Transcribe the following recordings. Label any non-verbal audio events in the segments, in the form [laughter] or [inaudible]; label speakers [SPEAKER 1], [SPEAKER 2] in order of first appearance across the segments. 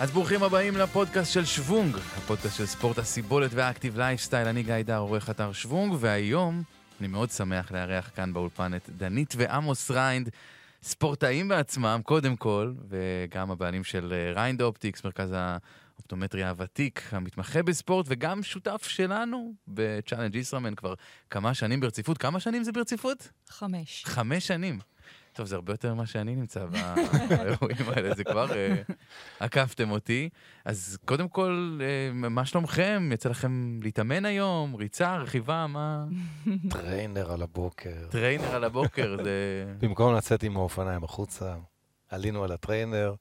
[SPEAKER 1] אז ברוכים הבאים לפודקאסט של שוונג, הפודקאסט של ספורט הסיבולת וה active lifestyle. אני גיא דר, עורך אתר שוונג, והיום אני מאוד שמח לארח כאן באולפן את דנית ועמוס ריינד, ספורטאים בעצמם, קודם כל, וגם הבעלים של אה, ריינד Optics, מרכז האופטומטריה הוותיק, המתמחה בספורט, וגם שותף שלנו ב Challenge ישראמן כבר כמה שנים ברציפות. כמה שנים זה ברציפות?
[SPEAKER 2] חמש.
[SPEAKER 1] חמש שנים. טוב, זה הרבה יותר ממה שאני נמצא באירועים האלה, זה כבר אה, עקפתם אותי. אז קודם כל, אה, מה שלומכם? יצא לכם להתאמן היום? ריצה, רכיבה, מה?
[SPEAKER 3] trainer על הבוקר.
[SPEAKER 1] trainer על הבוקר, זה...
[SPEAKER 3] במקום לצאת עם האופניים החוצה, עלינו על ה trainer.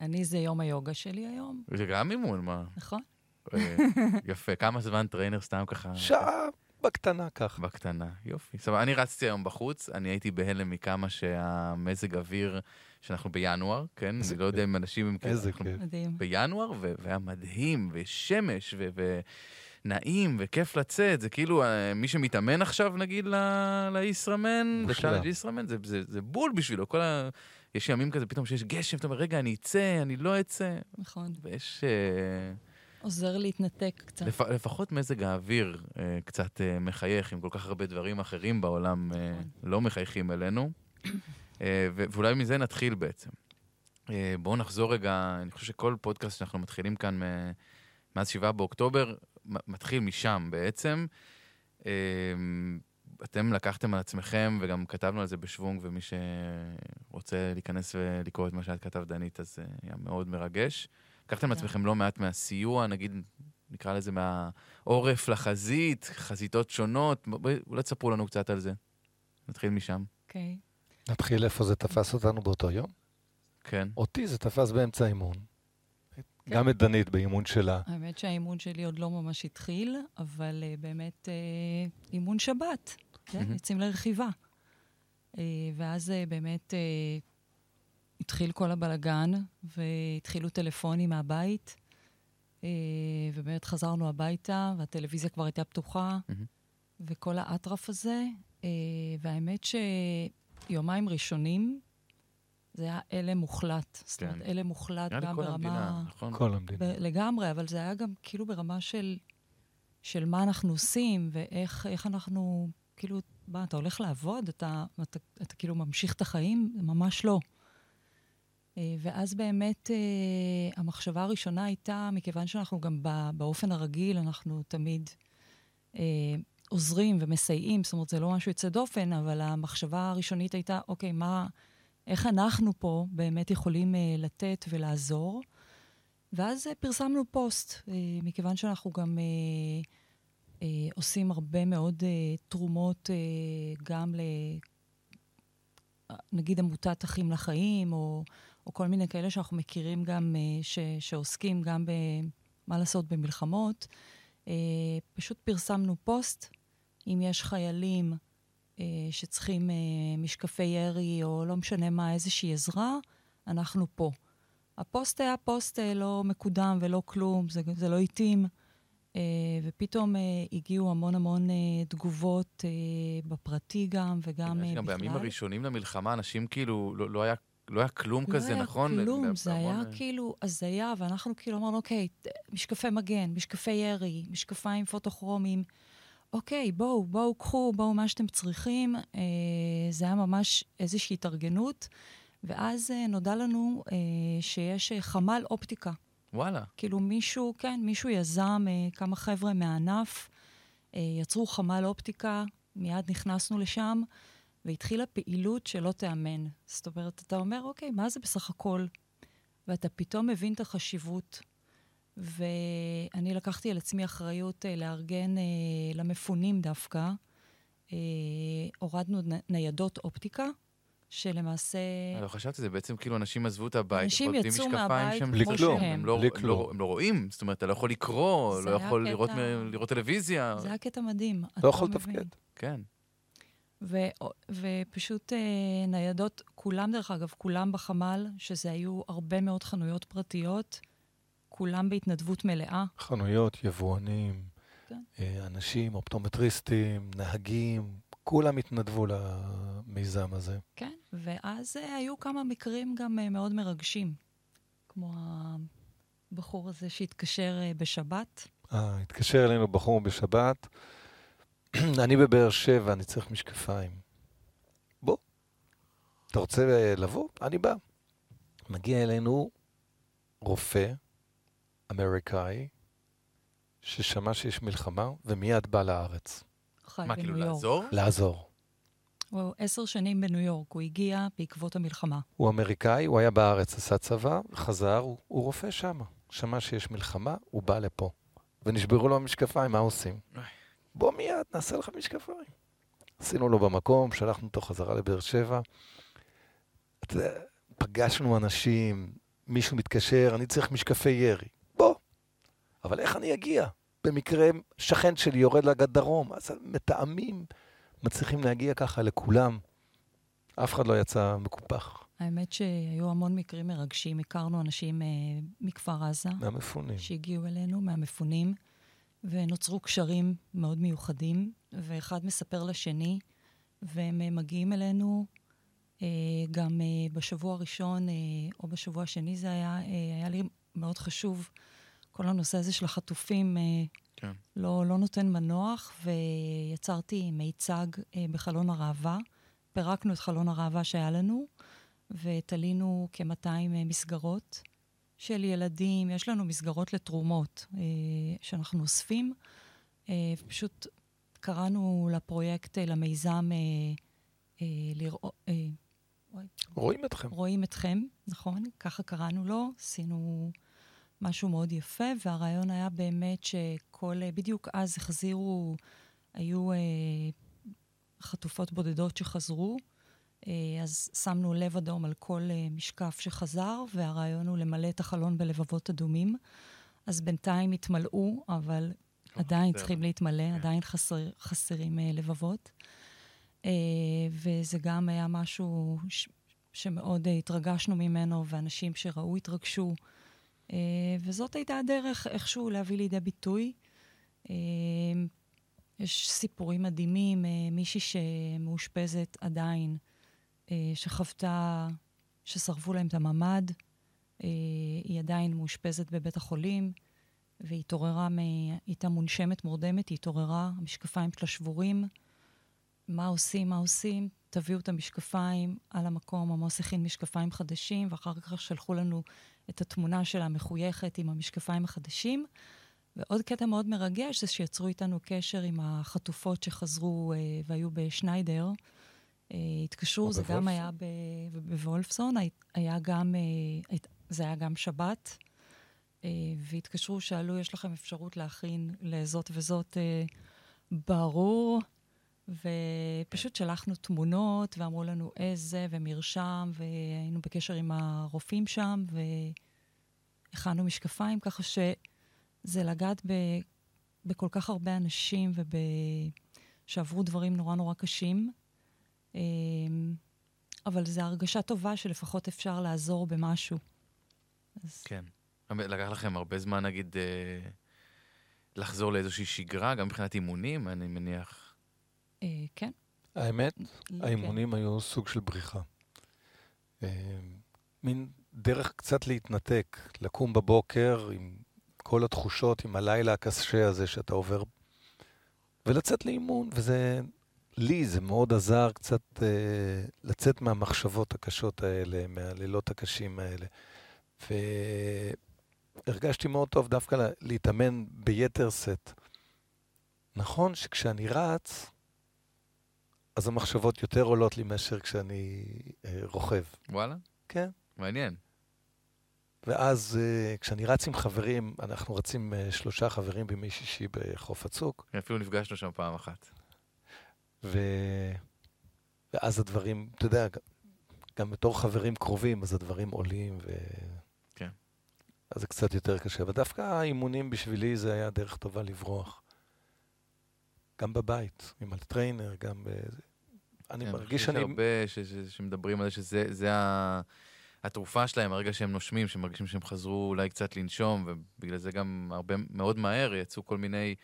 [SPEAKER 2] אני זה יום היוגה שלי היום,
[SPEAKER 1] זה גם אימון, מה?
[SPEAKER 2] נכון?
[SPEAKER 1] אה, יפה. כמה זמן trainer סתם ככה?
[SPEAKER 3] שעה בקטנה ככה.
[SPEAKER 1] בקטנה, יופי. סבבה, אני רצתי היום בחוץ, אני הייתי בהלם מכמה שהמזג אוויר, שאנחנו בינואר, כן? אני לא יודע. אם אנשים... הם כאילו-
[SPEAKER 3] איזה כיף.
[SPEAKER 2] מדהים.
[SPEAKER 1] בינואר, והיה מדהים, ושמש, ו- ונעים, וכיף לצאת. זה כאילו, אה, מי שמתאמן עכשיו, נגיד, לישראמן. לצ'אלנג' ישראמן, זה, זה, זה בול בשבילו. כל ה... יש ימים כזה, פתאום שיש גשם, אתה אומר, רגע, אני אצא, אני לא אצא.
[SPEAKER 2] נכון.
[SPEAKER 1] ויש... אה,
[SPEAKER 2] עוזר להתנתק קצת.
[SPEAKER 1] לפ... לפחות מזג האוויר אה, קצת אה, מחייך, עם כל כך הרבה דברים אחרים בעולם אה,
[SPEAKER 2] נכון.
[SPEAKER 1] לא מחייכים אלינו. [coughs] אה, ו- ואולי מזה נתחיל בעצם. אה, בואו נחזור רגע, אני חושב שכל פודקאסט שאנחנו מתחילים כאן מ- מאז 7 באוקטובר, מתחיל משם בעצם. אה, אתם לקחתם על עצמכם, וגם כתבנו על זה בשוונג, ומי שרוצה להיכנס ולקרוא את מה שאת כתבת, דנית, אז אה, היה מאוד מרגש. לקחתם על
[SPEAKER 2] תודה.
[SPEAKER 1] עצמכם לא מעט מהסיוע, נגיד, נקרא לזה מהעורף לחזית, חזיתות שונות. אולי תספרו לנו קצת על זה. נתחיל משם.
[SPEAKER 2] אוקיי.
[SPEAKER 3] נתחיל איפה זה תפס אותנו באותו יום.
[SPEAKER 1] כן.
[SPEAKER 3] אותי זה תפס באמצע האימון. גם את דנית באימון שלה.
[SPEAKER 2] האמת שהאימון שלי עוד לא ממש התחיל, אבל uh, באמת uh, אימון שבת. כן. יוצאים לרכיבה. Uh, ואז uh, באמת uh, התחיל כל הבלגן, והתחילו טלפונים מהבית, uh, ובאמת חזרנו הביתה, והטלוויזיה כבר הייתה פתוחה,
[SPEAKER 1] מהמם.
[SPEAKER 2] וכל האטרף הזה, uh, והאמת שיומיים ראשונים, זה היה הלם מוחלט. זאת אומרת,
[SPEAKER 1] כן.
[SPEAKER 2] הלם מוחלט גם
[SPEAKER 1] כל המדינה,
[SPEAKER 2] ברמה...
[SPEAKER 1] נכון?
[SPEAKER 3] כל המדינה.
[SPEAKER 2] ב- לגמרי, אבל זה היה גם כאילו ברמה של, של מה אנחנו עושים, ואיך איך אנחנו, כאילו, מה, אתה הולך לעבוד? אתה, אתה, אתה כאילו ממשיך את החיים? ממש לא. אה, ואז באמת אה, המחשבה הראשונה הייתה, מכיוון שאנחנו גם בא- באופן הרגיל, אנחנו תמיד אה, עוזרים ומסייעים, זאת אומרת, זה לא משהו יוצא דופן, אבל המחשבה הראשונית הייתה, אוקיי, מה, איך אנחנו פה באמת יכולים לתת ולעזור? ואז פרסמנו פוסט, מכיוון שאנחנו גם עושים הרבה מאוד תרומות גם ל... נגיד עמותת אחים לחיים, או, או כל מיני כאלה שאנחנו מכירים גם, אה, ש, שעוסקים גם במה לעשות במלחמות. אה, פשוט פרסמנו פוסט, אם יש חיילים אה, שצריכים משקפי ירי, או לא משנה מה, איזושהי עזרה, אנחנו פה. הפוסט היה פוסט לא מקודם ולא כלום, זה, זה לא התאים. אה, ופתאום אה, הגיעו המון המון אה, תגובות אה, בפרטי גם, וגם אה,
[SPEAKER 1] גם
[SPEAKER 2] בכלל.
[SPEAKER 1] בימים הראשונים למלחמה, אנשים כאילו, לא לא היה... לא היה כלום
[SPEAKER 2] לא
[SPEAKER 1] כזה,
[SPEAKER 2] היה
[SPEAKER 1] נכון?
[SPEAKER 2] כלום, זה היה
[SPEAKER 1] אה,
[SPEAKER 2] כאילו הזיה, ואנחנו כאילו אמרנו, אוקיי, משקפי מגן, משקפי ירי, משקפיים פוטוכרומיים. אוקיי, בואו, בואו, קחו, בואו, מה שאתם צריכים. אה, זה היה ממש איזושהי התארגנות, ואז אה, נודע לנו אה, שיש אה, חמ"ל אופטיקה.
[SPEAKER 1] וואלה.
[SPEAKER 2] כאילו מישהו, כן, מישהו יזם, אה, כמה חבר'ה מהענף, אה, יצרו חמ"ל אופטיקה, מיד נכנסנו לשם, והתחילה פעילות שלא תיאמן. זאת אומרת, אתה אומר, אוקיי, מה זה בסך הכל? ואתה פתאום מבין את החשיבות. ואני לקחתי על עצמי אחריות אה, לארגן אה, למפונים דווקא. אה, הורדנו ניידות אופטיקה, שלמעשה...
[SPEAKER 1] לא חשבתי, זה בעצם כאילו אנשים עזבו את הבית,
[SPEAKER 2] אנשים יצאו
[SPEAKER 1] משקפיים
[SPEAKER 2] מהבית
[SPEAKER 1] שהם-
[SPEAKER 3] בלי כלום.
[SPEAKER 2] שהם.
[SPEAKER 1] הם לא,
[SPEAKER 3] בלי כלום.
[SPEAKER 1] לא, הם לא רואים, זאת אומרת, אתה לא יכול לקרוא, לא יכול
[SPEAKER 2] קטע-
[SPEAKER 1] לראות, מ- לראות טלוויזיה.
[SPEAKER 2] זה היה קטע מדהים.
[SPEAKER 3] לא יכול
[SPEAKER 2] מבין.
[SPEAKER 3] לתפקד.
[SPEAKER 1] כן.
[SPEAKER 2] ו- ופשוט אה, ניידות, כולם דרך אגב, כולם בחמ"ל, שזה היו הרבה מאוד חנויות פרטיות, כולם בהתנדבות מלאה.
[SPEAKER 3] חנויות, יבואנים,
[SPEAKER 2] כן.
[SPEAKER 3] אה, אנשים, אופטומטריסטים, נהגים, כולם התנדבו למיזם הזה.
[SPEAKER 2] כן, ואז אה, היו כמה מקרים גם אה, מאוד מרגשים, כמו הבחור הזה שהתקשר אה, בשבת?
[SPEAKER 3] אה, התקשר אלינו בחור בשבת. [clears throat] אני בבאר שבע, אני צריך משקפיים. בוא, אתה רוצה אה, לבוא? אני בא. מגיע אלינו רופא אמריקאי, ששמע שיש מלחמה, ומיד בא לארץ.
[SPEAKER 2] חי
[SPEAKER 1] מה, כאילו
[SPEAKER 2] יורק.
[SPEAKER 1] לעזור?
[SPEAKER 3] לעזור.
[SPEAKER 2] הוא עשר שנים בניו יורק, הוא הגיע בעקבות המלחמה.
[SPEAKER 3] הוא אמריקאי, הוא היה בארץ, עשה צבא, חזר, הוא, הוא רופא שם. שמע שיש מלחמה, הוא בא לפה. ונשברו לו המשקפיים, מה עושים? בוא מיד, נעשה לך משקפיים. עשינו לו במקום, שלחנו אותו חזרה לבאר שבע. אתה יודע, פגשנו אנשים, מישהו מתקשר, אני צריך משקפי ירי. בוא. אבל איך אני אגיע? במקרה, שכן שלי יורד לגד דרום, אז מתאמים, מצליחים להגיע ככה לכולם. אף אחד לא יצא מקופח
[SPEAKER 2] האמת שהיו המון מקרים מרגשים. הכרנו אנשים אה, מכפר עזה
[SPEAKER 3] מהמפונים.
[SPEAKER 2] שהגיעו אלינו, מהמפונים, ונוצרו קשרים מאוד מיוחדים, ואחד מספר לשני, והם אה, מגיעים אלינו אה, גם אה, בשבוע הראשון, אה, או בשבוע השני זה היה, אה, היה לי מאוד חשוב, כל הנושא הזה של החטופים. אה,
[SPEAKER 1] כן.
[SPEAKER 2] לא, לא נותן מנוח, ויצרתי מיצג אה, בחלון הראווה. פירקנו את חלון הראווה שהיה לנו, ותלינו כ-200 אה, מסגרות של ילדים. יש לנו מסגרות לתרומות אה, שאנחנו אוספים. אה, פשוט קראנו לפרויקט, אה, למיזם, אה, אה, לראות... אה,
[SPEAKER 3] רואים אתכם.
[SPEAKER 2] רואים אתכם, נכון? ככה קראנו לו, עשינו משהו מאוד יפה, והרעיון היה באמת שכל, בדיוק אז החזירו, היו אה, חטופות בודדות שחזרו, אה, אז שמנו לב אדום על כל אה, משקף שחזר, והרעיון הוא למלא את החלון בלבבות אדומים. אז בינתיים התמלאו, אבל עדיין
[SPEAKER 1] חסר.
[SPEAKER 2] צריכים להתמלא,
[SPEAKER 1] כן.
[SPEAKER 2] עדיין חסר, חסרים אה, לבבות. אה, וזה גם היה משהו ש, שמאוד אה, התרגשנו ממנו, ואנשים שראו התרגשו. אה, וזאת הייתה הדרך איכשהו להביא לידי ביטוי. אה, יש סיפורים מדהימים, אה, מישהי שמאושפזת עדיין, אה, שחוותה, ששרפו להם את הממ"ד, אה, היא עדיין מאושפזת בבית החולים, והיא התעוררה, מ... היא הייתה מונשמת, מורדמת, היא התעוררה, המשקפיים שלה שבורים. מה עושים, מה עושים? תביאו את המשקפיים על המקום, עמוס הכין משקפיים חדשים, ואחר כך שלחו לנו את התמונה שלה מחויכת עם המשקפיים החדשים. ועוד קטע מאוד מרגש זה שיצרו איתנו קשר עם החטופות שחזרו אה, והיו בשניידר. אה, התקשרו, זה גם? היה בוולפסון, הי- היה גם, אה, זה היה גם שבת. אה, והתקשרו, שאלו, יש לכם אפשרות להכין לזאת וזאת? ברור. ופשוט שלחנו תמונות, ואמרו לנו איזה, ומרשם, והיינו בקשר עם הרופאים שם, והכנו משקפיים, ככה שזה לגעת ב, בכל כך הרבה אנשים, וב... שעברו דברים נורא נורא קשים. אה, אבל זו הרגשה טובה שלפחות אפשר לעזור במשהו. אז
[SPEAKER 1] כן. לקח לכם הרבה זמן, נגיד, אה, לחזור לאיזושהי שגרה, גם מבחינת אימונים, אני מניח.
[SPEAKER 2] אה, כן.
[SPEAKER 3] האמת,
[SPEAKER 2] כן.
[SPEAKER 3] האימונים היו סוג של בריחה. אה, מין דרך קצת להתנתק, לקום בבוקר עם כל התחושות, עם הלילה הקשה הזה שאתה עובר, ולצאת לאימון, וזה, לי זה מאוד עזר קצת אה, לצאת מהמחשבות הקשות האלה, מהלילות הקשים האלה. והרגשתי מאוד טוב דווקא לה- להתאמן ביתר שאת. נכון שכשאני רץ, אז המחשבות יותר עולות לי מאשר כשאני אה, רוכב.
[SPEAKER 1] וואלה?
[SPEAKER 3] כן.
[SPEAKER 1] מעניין.
[SPEAKER 3] ואז אה, כשאני רץ עם חברים, אנחנו רצים אה, שלושה חברים בימי שישי בחוף הצוק,
[SPEAKER 1] אפילו נפגשנו שם פעם אחת.
[SPEAKER 3] ו... ואז הדברים, אתה יודע, גם- בתור חברים קרובים, אז הדברים עולים, ו...
[SPEAKER 1] כן.
[SPEAKER 3] אז זה קצת יותר קשה. אבל דווקא האימונים בשבילי זה היה דרך טובה לברוח. גם בבית, עם הטריינר, גם ב... אני
[SPEAKER 1] כן,
[SPEAKER 3] מרגיש
[SPEAKER 1] יש
[SPEAKER 3] שאני...
[SPEAKER 1] הרבה ש- ש- שמדברים על זה שזה זה ה- התרופה שלהם, הרגע שהם נושמים, שמרגישים שהם חזרו אולי קצת לנשום, ובגלל זה גם הרבה מאוד מהר יצאו כל מיני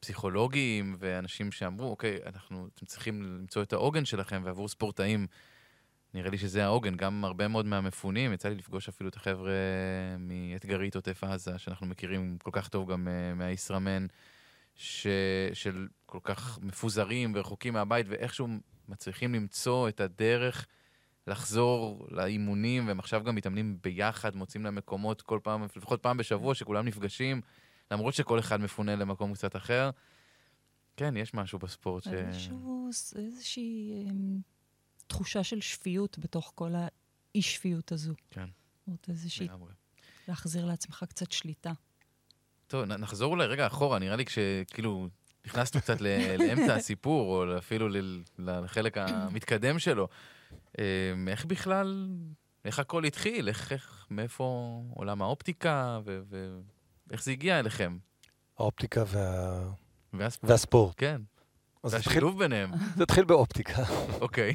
[SPEAKER 1] פסיכולוגים ואנשים שאמרו, אוקיי, אנחנו, אתם צריכים למצוא את העוגן שלכם, ועבור ספורטאים, נראה לי שזה העוגן, גם הרבה מאוד מהמפונים, יצא לי לפגוש אפילו את החבר'ה מאתגרית עוטף עזה, שאנחנו מכירים כל כך טוב גם uh, מהישראמן, ש... של כל כך מפוזרים ורחוקים מהבית, ואיכשהו מצליחים למצוא את הדרך לחזור לאימונים, והם עכשיו גם מתאמנים ביחד, מוצאים להם מקומות כל פעם, לפחות פעם בשבוע, שכולם נפגשים, למרות שכל אחד מפונה למקום קצת אחר. כן, יש משהו בספורט ש...
[SPEAKER 2] איזשהו, איזושהי אמ, תחושה של שפיות בתוך כל האי-שפיות הזו.
[SPEAKER 1] כן.
[SPEAKER 2] זאת אומרת, איזושהי...
[SPEAKER 1] לגמרי.
[SPEAKER 2] להחזיר לעצמך קצת שליטה.
[SPEAKER 1] טוב, נחזור אולי רגע אחורה, נראה לי כשכאילו נכנסנו קצת [laughs] לאמצע הסיפור, או אפילו לחלק המתקדם שלו. אמ, איך בכלל, איך הכל התחיל? איך, איך מאיפה עולם האופטיקה, ו- ואיך זה הגיע אליכם?
[SPEAKER 3] האופטיקה וה...
[SPEAKER 1] והספורט,
[SPEAKER 3] והספורט.
[SPEAKER 1] כן,
[SPEAKER 3] אז זה התחיל,
[SPEAKER 1] והשילוב ביניהם, [laughs]
[SPEAKER 3] זה התחיל באופטיקה.
[SPEAKER 1] אוקיי.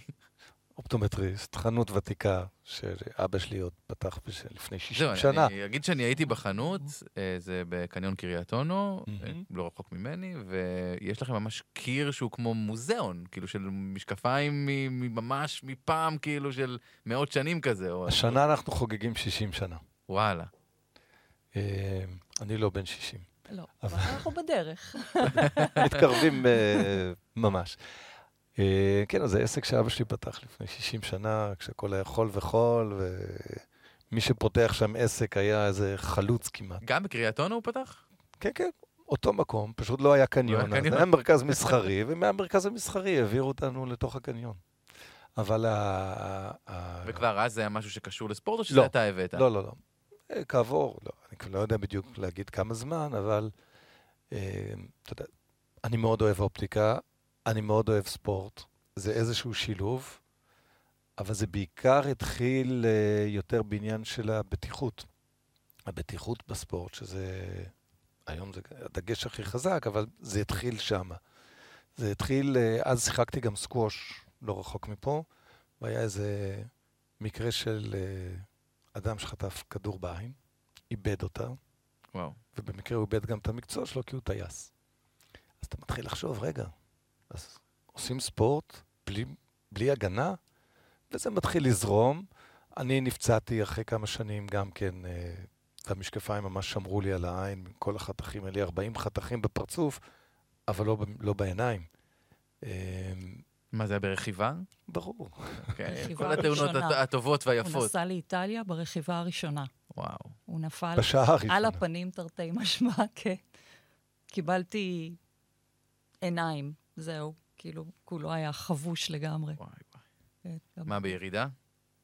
[SPEAKER 3] אופטומטריסט, חנות ותיקה, שאבא שלי עוד פתח בש- לפני 60
[SPEAKER 1] זהו,
[SPEAKER 3] שנה.
[SPEAKER 1] אני אגיד שאני הייתי בחנות, אה, זה בקניון קריית אונו, אה. לא רחוק ממני, ויש לכם ממש קיר שהוא כמו מוזיאון, כאילו של משקפיים ממש מפעם, כאילו של מאות שנים כזה.
[SPEAKER 3] השנה אנחנו חוגגים 60 שנה.
[SPEAKER 1] וואלה.
[SPEAKER 3] אה, אני לא בן 60.
[SPEAKER 2] לא, אבל אנחנו בדרך. [laughs]
[SPEAKER 3] מתקרבים אה, ממש. אה, כן, אז זה עסק שאבא שלי פתח לפני 60 שנה, כשהכול היה חול וחול, ומי שפותח שם עסק היה איזה חלוץ כמעט.
[SPEAKER 1] גם בקריית אונו הוא פתח?
[SPEAKER 3] כן, כן, אותו מקום, פשוט לא היה קניון,
[SPEAKER 1] לא היה
[SPEAKER 3] אז
[SPEAKER 1] קניון.
[SPEAKER 3] היה מרכז מסחרי, ומהמרכז המסחרי העבירו אותנו לתוך הקניון. אבל ה... ה-
[SPEAKER 1] וכבר אז זה היה משהו שקשור לספורט, או שזה
[SPEAKER 3] לא.
[SPEAKER 1] אתה הבאת?
[SPEAKER 3] לא, לא, לא. כעבור, לא, אני לא יודע בדיוק להגיד כמה זמן, אבל אה, אתה יודע, אני מאוד אוהב אופטיקה, אני מאוד אוהב ספורט, זה איזשהו שילוב, אבל זה בעיקר התחיל אה, יותר בעניין של הבטיחות. הבטיחות בספורט, שזה, היום זה הדגש הכי חזק, אבל זה התחיל שם. זה התחיל, אה, אז שיחקתי גם סקווש לא רחוק מפה, והיה איזה מקרה של אדם שחטף כדור בעין, איבד אותה,
[SPEAKER 1] וואו.
[SPEAKER 3] ובמקרה הוא איבד גם את המקצוע שלו כי הוא טייס. אז אתה מתחיל לחשוב, רגע, אז עושים ספורט בלי, בלי הגנה, וזה מתחיל לזרום. אני נפצעתי אחרי כמה שנים גם כן, אה, והמשקפיים ממש שמרו לי על העין, כל החתכים, היה לי 40 חתכים בפרצוף, אבל לא, לא בעיניים. אה,
[SPEAKER 1] מה זה היה ברכיבה?
[SPEAKER 3] ברור.
[SPEAKER 2] רכיבה
[SPEAKER 1] כל התאונות הטובות
[SPEAKER 2] הוא
[SPEAKER 1] והיפות.
[SPEAKER 2] נסע לאיטליה ברכיבה הראשונה.
[SPEAKER 1] וואו.
[SPEAKER 2] הוא נפל
[SPEAKER 3] בשעה הראשונה.
[SPEAKER 2] על הפנים תרתי משמע, [laughs] כן. קיבלתי עיניים, זהו. כאילו, כולו היה חבוש לגמרי.
[SPEAKER 1] וואי, וואי.
[SPEAKER 2] כן, גם-
[SPEAKER 1] מה, בירידה?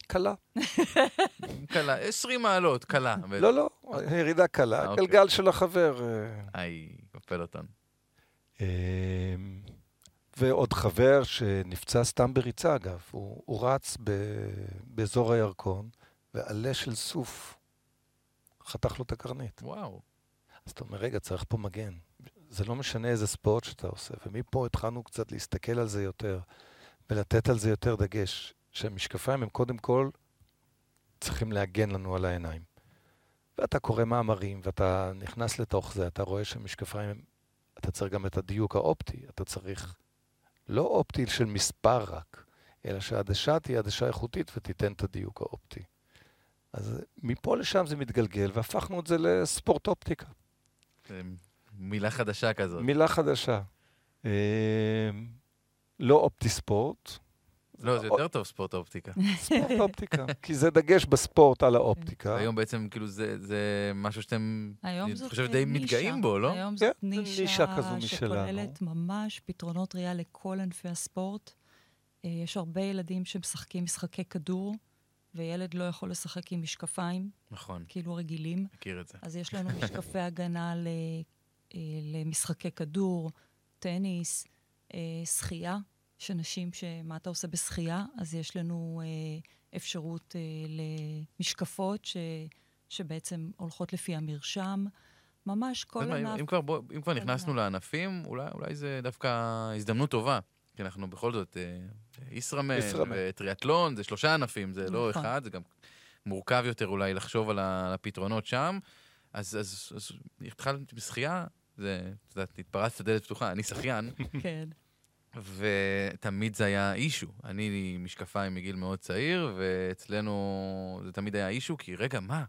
[SPEAKER 3] קלה. [laughs]
[SPEAKER 1] קלה, 20 מעלות, קלה.
[SPEAKER 3] לא, לא, ירידה
[SPEAKER 1] אה,
[SPEAKER 3] קלה,
[SPEAKER 1] אוקיי.
[SPEAKER 3] גלגל של החבר. אה,
[SPEAKER 1] איי, בפלוטון.
[SPEAKER 3] ועוד חבר שנפצע סתם בריצה, אגב. הוא, הוא רץ ב, באזור הירקון, ועלה של סוף חתך לו את הקרנית.
[SPEAKER 1] וואו.
[SPEAKER 3] אז אתה אומר, רגע, צריך פה מגן. זה לא משנה איזה ספורט שאתה עושה. ומפה התחלנו קצת להסתכל על זה יותר, ולתת על זה יותר דגש. שהמשקפיים הם קודם כל צריכים להגן לנו על העיניים. ואתה קורא מאמרים, ואתה נכנס לתוך זה, אתה רואה שמשקפיים, הם- אתה צריך גם את הדיוק האופטי. אתה צריך לא אופטי של מספר רק, אלא שהעדשה תהיה עדשה איכותית ותיתן את הדיוק האופטי. אז מפה לשם זה מתגלגל, והפכנו את זה לספורט אופטיקה.
[SPEAKER 1] זה מילה חדשה כזאת.
[SPEAKER 3] מילה חדשה. אה, לא אופטי ספורט,
[SPEAKER 1] לא, זה יותר טוב ספורט אופטיקה.
[SPEAKER 3] ספורט [laughs] אופטיקה. כי זה דגש בספורט על האופטיקה.
[SPEAKER 1] היום בעצם, כאילו, זה זה משהו שאתם, אני חושב, די. מתגאים בו, לא?
[SPEAKER 2] היום
[SPEAKER 3] כן,
[SPEAKER 2] זאת נישה,
[SPEAKER 3] נישה כזו משלנו.
[SPEAKER 2] שכוללת ממש פתרונות ראייה לכל ענפי הספורט. אה, יש הרבה ילדים שמשחקים משחקי כדור, וילד לא יכול לשחק עם משקפיים,
[SPEAKER 1] נכון,
[SPEAKER 2] כאילו רגילים.
[SPEAKER 1] מכיר את זה.
[SPEAKER 2] אז יש לנו משקפי הגנה ל, אה, למשחקי כדור, טניס, אה, שחייה. יש אנשים שמה אתה עושה בשחייה, אז יש לנו אה, אפשרות אה, למשקפות ש, שבעצם הולכות לפי המרשם. ממש כל
[SPEAKER 1] מה, אם-
[SPEAKER 2] ענף...
[SPEAKER 1] אם כבר, בוא- אם כבר נכנסנו
[SPEAKER 2] ענף.
[SPEAKER 1] לענפים, אולי אולי זה דווקא הזדמנות טובה. כי אנחנו בכל זאת, אה, ישראמן. וטריאטלון, זה שלושה ענפים, זה לא
[SPEAKER 2] נכון.
[SPEAKER 1] אחד, זה גם מורכב יותר אולי לחשוב על הפתרונות שם. אז אז- אז התחלתי בשחייה, זה, את יודעת, התפרצת דלת פתוחה, אני שחיין,
[SPEAKER 2] כן.
[SPEAKER 1] ותמיד זה היה אישו. אני משקפיים מגיל מאוד צעיר, ואצלנו זה תמיד היה אישו, כי רגע, מה?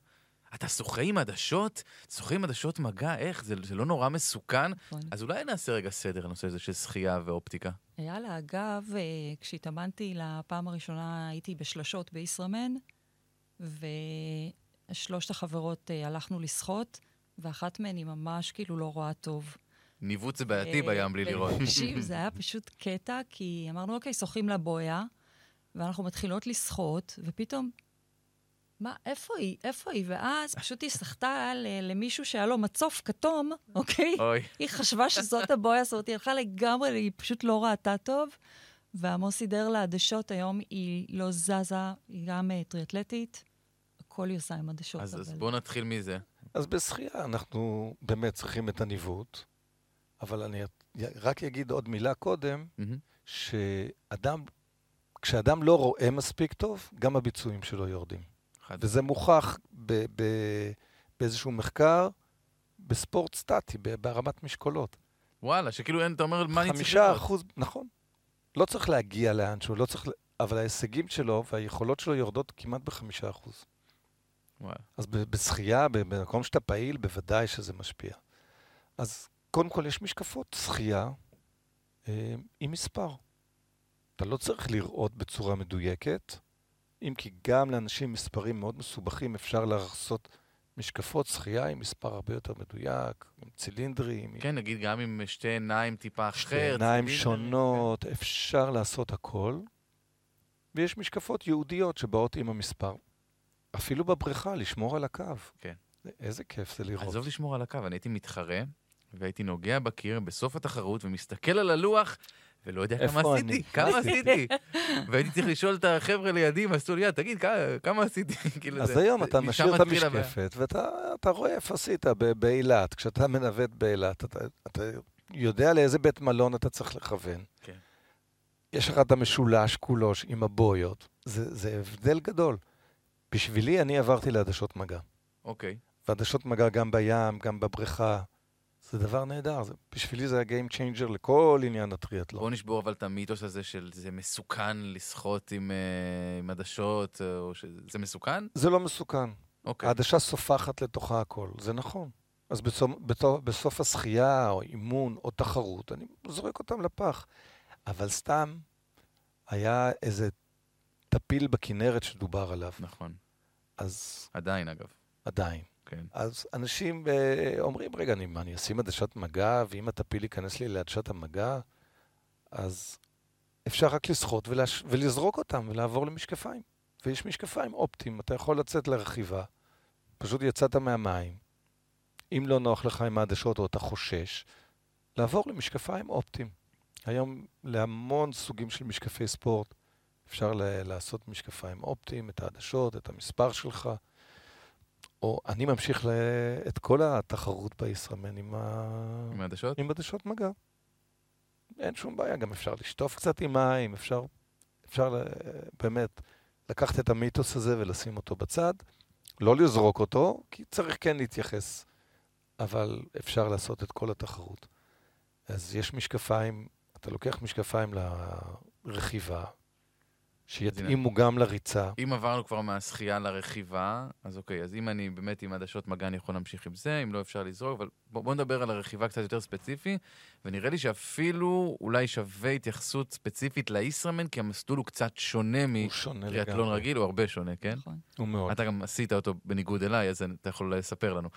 [SPEAKER 1] אתה שוחה עם עדשות? שוחה עם עדשות מגע? איך? זה, זה לא נורא מסוכן?
[SPEAKER 2] נכון.
[SPEAKER 1] אז אולי נעשה רגע סדר לנושא הזה של שחייה ואופטיקה.
[SPEAKER 2] יאללה, אגב, אה, כשהתאמנתי לפעם הראשונה, הייתי בשלשות בישראמן, ושלושת החברות אה, הלכנו לשחות, ואחת מהן היא ממש כאילו לא רואה טוב.
[SPEAKER 1] ניווט זה בעייתי
[SPEAKER 2] אה,
[SPEAKER 1] בים בלי לראות.
[SPEAKER 2] תקשיב, זה היה [laughs] פשוט קטע, כי אמרנו, אוקיי, שוחים לבויה, ואנחנו מתחילות לשחות, ופתאום, מה, איפה היא? איפה היא? ואז פשוט היא סחטה ל- למישהו שהיה לו מצוף כתום, אוקיי?
[SPEAKER 1] אוי,
[SPEAKER 2] היא חשבה שזאת הבויה, זאת אומרת, היא הלכה לגמרי, היא פשוט לא ראתה טוב. ועמוס סידר לה עדשות, היום היא לא זזה, היא גם אה, טריאטלטית. הכל היא עושה עם עדשות.
[SPEAKER 1] אז, אז בואו נתחיל מזה.
[SPEAKER 3] אז בשחייה אנחנו באמת צריכים את הניווט, אבל אני רק אגיד עוד מילה קודם,
[SPEAKER 1] מהמם.
[SPEAKER 3] שאדם, כשאדם לא רואה מספיק טוב, גם הביצועים שלו יורדים.
[SPEAKER 1] חד-
[SPEAKER 3] וזה מוכח ב- ב- באיזשהו מחקר בספורט סטטי, ב- בהרמת משקולות.
[SPEAKER 1] וואלה, שכאילו אין, אתה אומר, מה אני צריך
[SPEAKER 3] חמישה
[SPEAKER 1] לראות?
[SPEAKER 3] אחוז, נכון. לא צריך להגיע לאנשהו, לא צריך, אבל ההישגים שלו והיכולות שלו יורדות כמעט בחמישה אחוז.
[SPEAKER 1] וואלה.
[SPEAKER 3] אז בשחייה, במקום שאתה פעיל, בוודאי שזה משפיע. אז קודם כל, יש משקפות שחייה אה, עם מספר. אתה לא צריך לראות בצורה מדויקת, אם כי גם לאנשים עם מספרים מאוד מסובכים אפשר לעשות משקפות שחייה עם מספר הרבה יותר מדויק, עם צילינדרים, עם
[SPEAKER 1] כן, נגיד גם עם שתי עיניים טיפה אחר.
[SPEAKER 3] שתי עיניים
[SPEAKER 1] צילינדרים,
[SPEAKER 3] שונות, אפשר לעשות הכל. ויש משקפות ייעודיות שבאות עם המספר. אפילו בבריכה, לשמור על הקו.
[SPEAKER 1] כן.
[SPEAKER 3] איזה כיף זה
[SPEAKER 1] כן.
[SPEAKER 3] לראות.
[SPEAKER 1] עזוב לשמור על הקו, אני הייתי מתחרה, והייתי נוגע בקיר בסוף התחרות ומסתכל על הלוח, ולא יודע כמה
[SPEAKER 3] אני?
[SPEAKER 1] עשיתי, כמה עשיתי. [laughs] והייתי צריך לשאול את החבר'ה לידי, הם עשו לי יד, תגיד, כ- כמה עשיתי? [laughs] כאילו
[SPEAKER 3] אז
[SPEAKER 1] זה-
[SPEAKER 3] היום אתה משאיר את. המשקפת, ואתה אתה רואה איפה עשית באילת. כשאתה מנווט באילת, אתה, אתה יודע לאיזה בית מלון אתה צריך לכוון.
[SPEAKER 1] כן.
[SPEAKER 3] יש לך את המשולש כולו עם הבויות. זה, זה הבדל גדול. בשבילי, אני עברתי לעדשות מגע.
[SPEAKER 1] אוקיי.
[SPEAKER 3] ועדשות מגע גם בים, גם בבריכה. זה דבר נהדר. זה, בשבילי זה ה-game changer לכל עניין הטריאטלון.
[SPEAKER 1] בואו נשבור אבל את המיתוס הזה של זה מסוכן לשחות עם אה, עם עדשות, או שזה מסוכן?
[SPEAKER 3] זה לא מסוכן.
[SPEAKER 1] אוקיי.
[SPEAKER 3] העדשה סופחת לתוכה הכל, זה נכון. אז בסוף, בסוף, בסוף השחייה, או אימון, או תחרות, אני זורק אותם לפח. אבל סתם, היה איזה טפיל בכנרת שדובר עליו.
[SPEAKER 1] נכון.
[SPEAKER 3] אז
[SPEAKER 1] עדיין, אגב.
[SPEAKER 3] עדיין.
[SPEAKER 1] כן.
[SPEAKER 3] אז אנשים אה, אומרים, רגע, אני, אני אשים עדשת מגע, ואם הטפיל ייכנס לי לעדשת המגע, אז אפשר רק לשחות ולהש... ולזרוק אותם ולעבור למשקפיים. ויש משקפיים אופטיים, אתה יכול לצאת לרכיבה, פשוט יצאת מהמים. אם לא נוח לך עם העדשות או אתה חושש, לעבור למשקפיים אופטיים. היום להמון סוגים של משקפי ספורט אפשר לעשות משקפיים אופטיים, את העדשות, את המספר שלך. או אני ממשיך ל... את כל התחרות בישראמן עם, ה...
[SPEAKER 1] עם העדשות?
[SPEAKER 3] עם עדשות מגע. אין שום בעיה, גם אפשר לשטוף קצת עם מים, אפשר, אפשר ל- באמת לקחת את המיתוס הזה ולשים אותו בצד, לא לזרוק אותו, כי צריך כן להתייחס, אבל אפשר לעשות את כל התחרות. אז יש משקפיים, אתה לוקח משקפיים לרכיבה, שיתאימו גם לריצה.
[SPEAKER 1] אם עברנו כבר מהשחייה לרכיבה, אז אוקיי, אז אם אני באמת עם עדשות מגע, אני יכול להמשיך עם זה, אם לא אפשר לזרוק, אבל בוא, בוא נדבר על הרכיבה קצת יותר ספציפי, ונראה לי שאפילו אולי שווה התייחסות ספציפית לישראמן, כי המסלול הוא קצת שונה. מטריאטלון רגיל, הוא הרבה שונה, כן?
[SPEAKER 2] נכון.
[SPEAKER 3] הוא מאוד.
[SPEAKER 1] אתה גם עשית אותו בניגוד אליי, אז אתה יכול לספר לנו.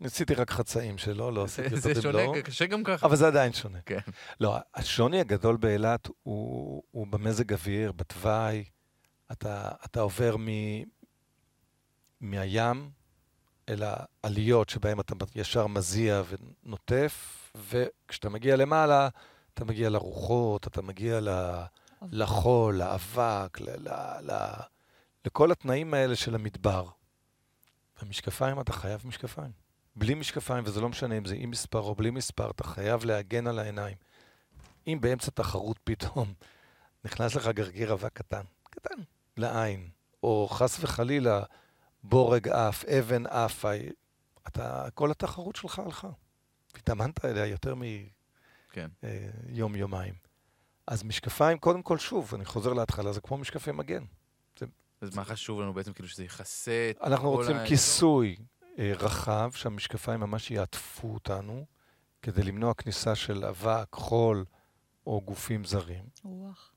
[SPEAKER 3] אני עשיתי רק חצאים שלו, לא
[SPEAKER 1] זה,
[SPEAKER 3] עשיתי
[SPEAKER 1] זה
[SPEAKER 3] אותו
[SPEAKER 1] שונה,
[SPEAKER 3] במלואו.
[SPEAKER 1] קשה גם ככה.
[SPEAKER 3] אבל זה עדיין שונה.
[SPEAKER 1] כן.
[SPEAKER 3] לא, השוני הגדול באילת הוא, הוא במזג אוויר, בתוואי. אתה, אתה עובר מ, מהים אל העליות שבהן אתה ישר מזיע ונוטף, וכשאתה מגיע למעלה, אתה מגיע לרוחות, אתה מגיע ל, לחול, לאבק, ל, ל, ל, לכל התנאים האלה של המדבר. במשקפיים אתה חייב משקפיים. בלי משקפיים, וזה לא משנה אם זה עם מספר או בלי מספר, אתה חייב להגן על העיניים. אם באמצע תחרות פתאום נכנס לך גרגיר אבק קטן, קטן, לעין, או חס וחלילה בורג עף, אבן עפה, אתה, כל התחרות שלך הלכה. התאמנת אליה יותר
[SPEAKER 1] כן.
[SPEAKER 3] אה. אז משקפיים, קודם כל, שוב, אני חוזר להתחלה, זה כמו משקפי מגן.
[SPEAKER 1] אז מה חשוב לנו בעצם, כאילו שזה יכסה את
[SPEAKER 3] אנחנו רוצים? כיסוי אה, רחב, שהמשקפיים ממש יעטפו אותנו, כדי למנוע כניסה של אבק, חול או גופים זרים.
[SPEAKER 2] רוח.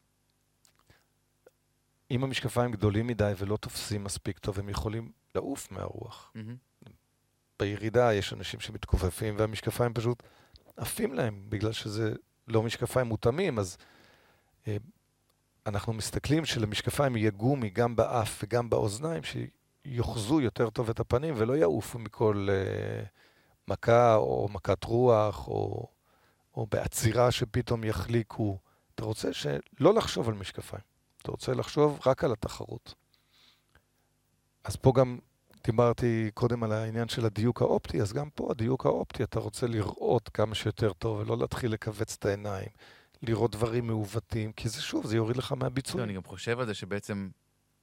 [SPEAKER 3] אם המשקפיים גדולים מדי ולא תופסים מספיק טוב, הם יכולים לעוף מהרוח.
[SPEAKER 1] מהמם.
[SPEAKER 3] בירידה יש אנשים שמתכופפים, והמשקפיים פשוט עפים להם, בגלל שזה לא משקפיים מותאמים, אז אה, אנחנו מסתכלים שלמשקפיים יהיה גומי גם באף וגם באוזניים, שיוחזו יותר טוב את הפנים ולא יעופו מכל אה, מכה או מכת רוח או, או בעצירה שפתאום יחליקו. אתה רוצה שלא לחשוב על משקפיים, אתה רוצה לחשוב רק על התחרות. אז פה גם דיברתי קודם על העניין של הדיוק האופטי, אז גם פה הדיוק האופטי, אתה רוצה לראות כמה שיותר טוב ולא להתחיל לכווץ את העיניים, לראות דברים מעוותים, כי זה שוב, זה יוריד לך
[SPEAKER 1] לא,
[SPEAKER 3] מהביצועים.
[SPEAKER 1] אני גם חושב על זה שבעצם,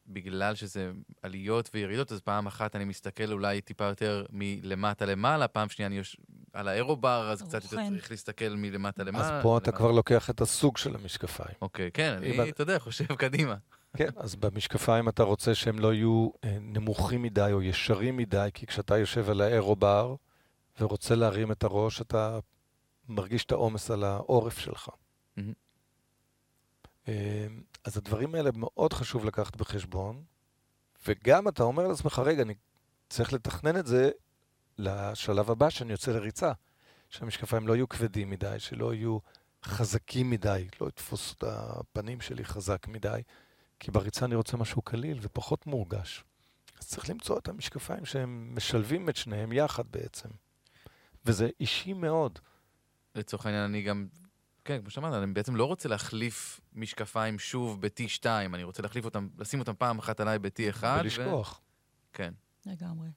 [SPEAKER 1] בגלל שזה עליות וירידות, אז פעם אחת אני מסתכל אולי טיפה יותר מלמטה למעלה, פעם שנייה אני יוש... על האירובר, אז קצת יותר. צריך להסתכל מלמטה למעלה.
[SPEAKER 3] אז פה אתה. כבר לוקח את הסוג של המשקפיים.
[SPEAKER 1] אוקיי, כן, אני,
[SPEAKER 3] את-
[SPEAKER 1] אתה יודע, חושב קדימה.
[SPEAKER 3] כן, אז במשקפיים אתה רוצה שהם לא יהיו אה, נמוכים מדי או ישרים מדי, כי כשאתה יושב על האירובר ורוצה להרים את הראש, אתה מרגיש את העומס על העורף שלך.
[SPEAKER 1] מהמם.
[SPEAKER 3] אה, אז הדברים האלה מאוד חשוב לקחת בחשבון, וגם אתה אומר לעצמך, רגע, אני צריך לתכנן את זה לשלב הבא, שאני יוצא לריצה. שהמשקפיים לא יהיו כבדים מדי, שלא יהיו חזקים מדי, לא יתפוס את הפנים שלי חזק מדי, כי בריצה אני רוצה משהו קליל ופחות מורגש. אז צריך למצוא את המשקפיים שהם משלבים את שניהם יחד בעצם. וזה אישי מאוד.
[SPEAKER 1] לצורך העניין, אני גם, כן, כמו שאמרת, אני בעצם לא רוצה להחליף משקפיים שוב ב-T2, אני רוצה להחליף אותם, לשים אותם פעם אחת עליי ב-T1.
[SPEAKER 3] ולשכוח.
[SPEAKER 1] כן.
[SPEAKER 2] לגמרי.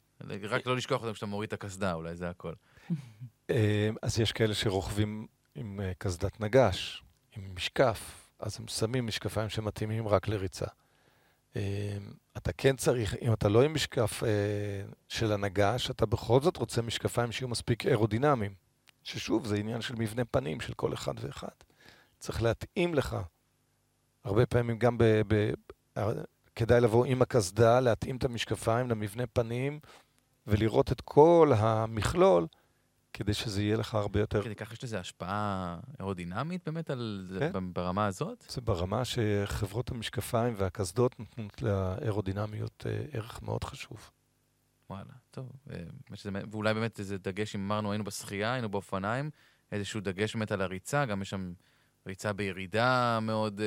[SPEAKER 1] רק לא לשכוח אותם כשאתה מוריד את הקסדה, אולי זה הכל. [laughs]
[SPEAKER 3] אה, אז יש כאלה שרוכבים עם אה, קסדת נגש, עם משקף, אז הם שמים משקפיים שמתאימים רק לריצה. אה, אתה כן צריך, אם אתה לא עם משקף של הנגש, אתה בכל זאת רוצה משקפיים שיהיו מספיק אירודינמיים. ששוב, זה עניין של מבנה פנים של כל אחד ואחד. צריך להתאים לך. הרבה פעמים גם ב... ב כדאי לבוא עם הקסדה, להתאים את המשקפיים למבנה פנים ולראות את כל המכלול, כדי שזה יהיה לך הרבה יותר...
[SPEAKER 1] כדי ככה יש לזה השפעה אירודינמית באמת על
[SPEAKER 3] כן.
[SPEAKER 1] ברמה הזאת?
[SPEAKER 3] זה ברמה שחברות המשקפיים והקסדות נותנות לאירודינמיות אה, ערך מאוד חשוב.
[SPEAKER 1] וואלה, טוב. אה, שזה- ואולי באמת איזה דגש, אם אמרנו, היינו בשחייה, היינו באופניים, איזשהו דגש באמת על הריצה, גם יש שם ריצה בירידה מאוד אה,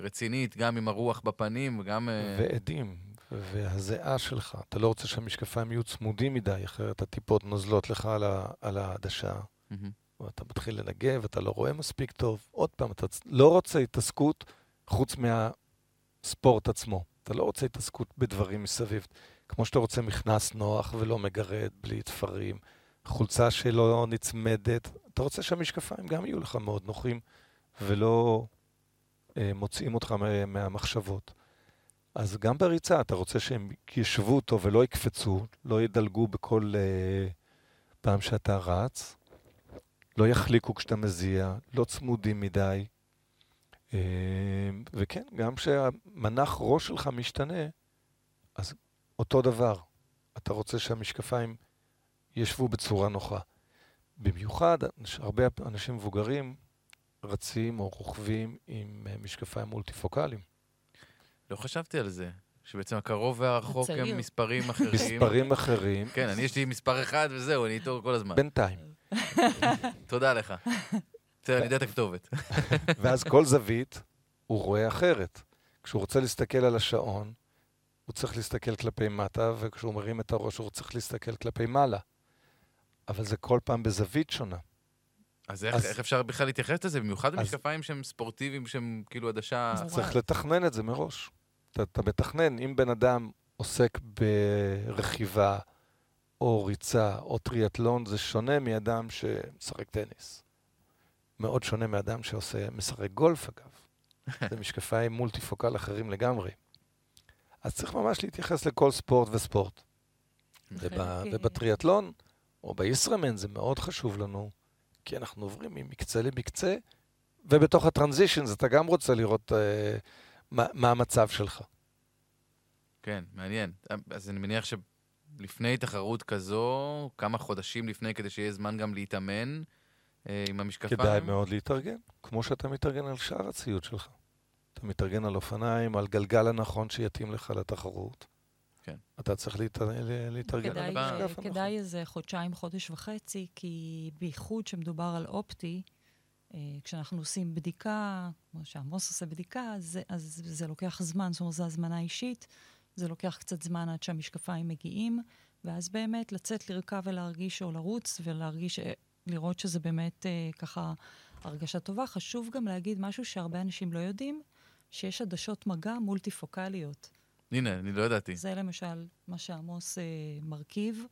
[SPEAKER 1] רצינית, גם עם הרוח בפנים וגם... אה,
[SPEAKER 3] ועדים, והזיעה שלך. אתה לא רוצה שהמשקפיים יהיו צמודים מדי, אחרת הטיפות נוזלות לך על ה- על העדשה.
[SPEAKER 1] מהמם.
[SPEAKER 3] ואתה מתחיל לנגב, אתה לא רואה מספיק טוב. עוד פעם, אתה לא רוצה התעסקות חוץ מהספורט עצמו. אתה לא רוצה התעסקות בדברים מסביב. כמו שאתה רוצה מכנס נוח ולא מגרד, בלי תפרים, חולצה שלא נצמדת. אתה רוצה שהמשקפיים גם יהיו לך מאוד נוחים ולא אה, מוצאים אותך מה- מהמחשבות. אז גם בריצה אתה רוצה שהם ישבו טוב ולא יקפצו, לא ידלגו בכל אה, פעם שאתה רץ. לא יחליקו כשאתה מזיע, לא צמודים מדי. אה, וכן, גם כשהמנח ראש שלך משתנה, אז אותו דבר. אתה רוצה שהמשקפיים ישבו בצורה נוחה. במיוחד, הרבה אנשים מבוגרים רצים או רוכבים עם אה, משקפיים מולטיפוקליים.
[SPEAKER 1] לא חשבתי על זה, שבעצם הקרוב והרחוק הם. מספרים [laughs] אחרים.
[SPEAKER 3] מספרים אחרים,
[SPEAKER 1] כן, אני יש לי מספר אחד וזהו, אני איתו כל הזמן.
[SPEAKER 3] בינתיים. [laughs]
[SPEAKER 1] תודה לך. בסדר, אני יודע את הכתובת. [laughs]
[SPEAKER 3] ואז כל זווית הוא רואה אחרת. כשהוא רוצה להסתכל על השעון, הוא צריך להסתכל כלפי מטה, וכשהוא מרים את הראש הוא צריך להסתכל כלפי מעלה. אבל זה כל פעם בזווית שונה.
[SPEAKER 1] אז איך,
[SPEAKER 3] אז-
[SPEAKER 1] איך אפשר בכלל להתייחס לזה? במיוחד
[SPEAKER 3] אז-
[SPEAKER 1] במשקפיים שהם ספורטיביים, שהם כאילו עדשה...
[SPEAKER 2] אז
[SPEAKER 3] צריך לתכנן את זה מראש. אתה, אתה מתכנן, אם בן אדם עוסק ברכיבה, או ריצה, או טריאטלון, זה שונה מאדם שמשחק טניס. מאוד שונה מאדם שעושה, משחק גולף אגב. [laughs] זה משקפיים מולטיפוקל אחרים לגמרי. אז צריך ממש להתייחס לכל ספורט וספורט.
[SPEAKER 2] אה,
[SPEAKER 3] ובטריאטלון, או בישראמן, זה מאוד חשוב לנו, כי אנחנו עוברים ממקצה למקצה, ובתוך הטרנזישנס אתה גם רוצה לראות אה, מה, מה המצב שלך.
[SPEAKER 1] כן, מעניין. אז אני מניח שלפני תחרות כזו, כמה חודשים לפני, כדי שיהיה זמן גם להתאמן אה, עם המשקפיים.
[SPEAKER 3] כדאי מאוד להתארגן, כמו שאתה מתארגן על שאר הציוד שלך. אתה מתארגן על אופניים, על גלגל הנכון שיתאים לך לתחרות.
[SPEAKER 1] כן.
[SPEAKER 3] אתה צריך להת... להתארגן
[SPEAKER 2] כדאי,
[SPEAKER 3] על המשקף הנכון.
[SPEAKER 2] כדאי איזה חודשיים, חודש וחצי, כי בייחוד שמדובר על אופטי, אה, כשאנחנו עושים בדיקה, כמו שעמוס עושה בדיקה, אז, אז זה לוקח זמן, זאת אומרת, זו הזמנה אישית, זה לוקח קצת זמן עד שהמשקפיים מגיעים, ואז באמת לצאת לרכב ולהרגיש, או לרוץ ולהרגיש, אה, לראות שזה באמת אה, ככה הרגשה טובה. חשוב גם להגיד משהו שהרבה אנשים לא יודעים, שיש עדשות מגע מולטיפוקליות.
[SPEAKER 1] הנה, אני לא ידעתי.
[SPEAKER 2] זה למשל מה שעמוס אה, מרכיב,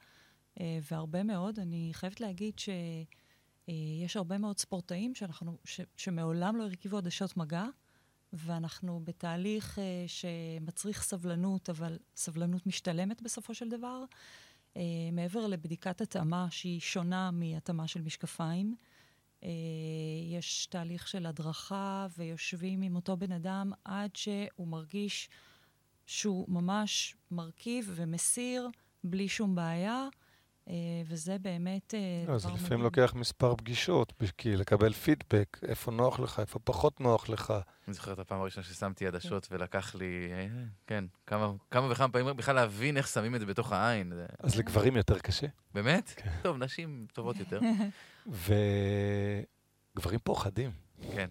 [SPEAKER 2] אה, והרבה מאוד. אני חייבת להגיד שיש אה, הרבה מאוד ספורטאים שאנחנו, ש, שמעולם לא הרכיבו עדשות מגע, ואנחנו בתהליך אה, שמצריך סבלנות, אבל סבלנות משתלמת בסופו של דבר. אה, מעבר לבדיקת התאמה שהיא שונה מהתאמה של משקפיים, אה, יש תהליך של הדרכה ויושבים עם אותו בן אדם עד שהוא מרגיש שהוא ממש מרכיב ומסיר בלי שום בעיה, אה, וזה באמת אה,
[SPEAKER 3] לא, זה לפעמים לוקח מספר פגישות, כי לקבל פידבק, איפה נוח לך, איפה פחות נוח לך.
[SPEAKER 1] אני זוכר את הפעם הראשונה ששמתי עדשות ולקח לי, כן, כמה, כמה וכמה פעמים בכלל להבין איך שמים את זה בתוך העין.
[SPEAKER 3] אז לגברים יותר קשה.
[SPEAKER 1] באמת? כן. טוב, נשים טובות יותר. [laughs]
[SPEAKER 3] וגברים פוחדים.
[SPEAKER 1] כן.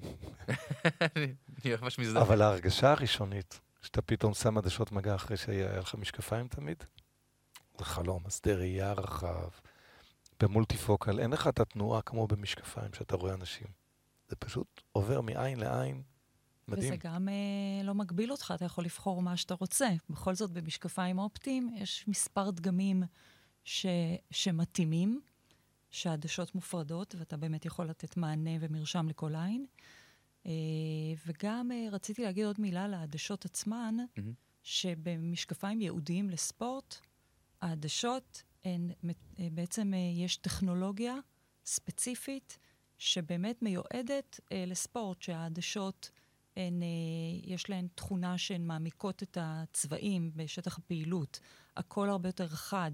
[SPEAKER 1] [laughs] אני ממש מזדהה.
[SPEAKER 3] אבל ההרגשה הראשונית, שאתה פתאום שם עדשות מגע אחרי שהיה לך משקפיים תמיד, זה חלום, שדה ראייה רחב, במולטיפוקל, אין לך את התנועה כמו במשקפיים שאתה רואה אנשים. זה פשוט עובר מעין לעין, מדהים.
[SPEAKER 2] וזה גם אה, לא מגביל אותך, אתה יכול לבחור מה שאתה רוצה. בכל זאת, במשקפיים אופטיים יש מספר דגמים ש, שמתאימים, שהעדשות מופרדות, ואתה באמת יכול לתת מענה ומרשם לכל עין. אה, וגם אה, רציתי להגיד עוד מילה על העדשות עצמן, mm-hmm. שבמשקפיים ייעודיים לספורט, העדשות הן, אה, בעצם יש טכנולוגיה ספציפית שבאמת מיועדת לספורט, שהעדשות הן, יש להן תכונה שהן מעמיקות את הצבעים בשטח הפעילות. הכל הרבה יותר חד.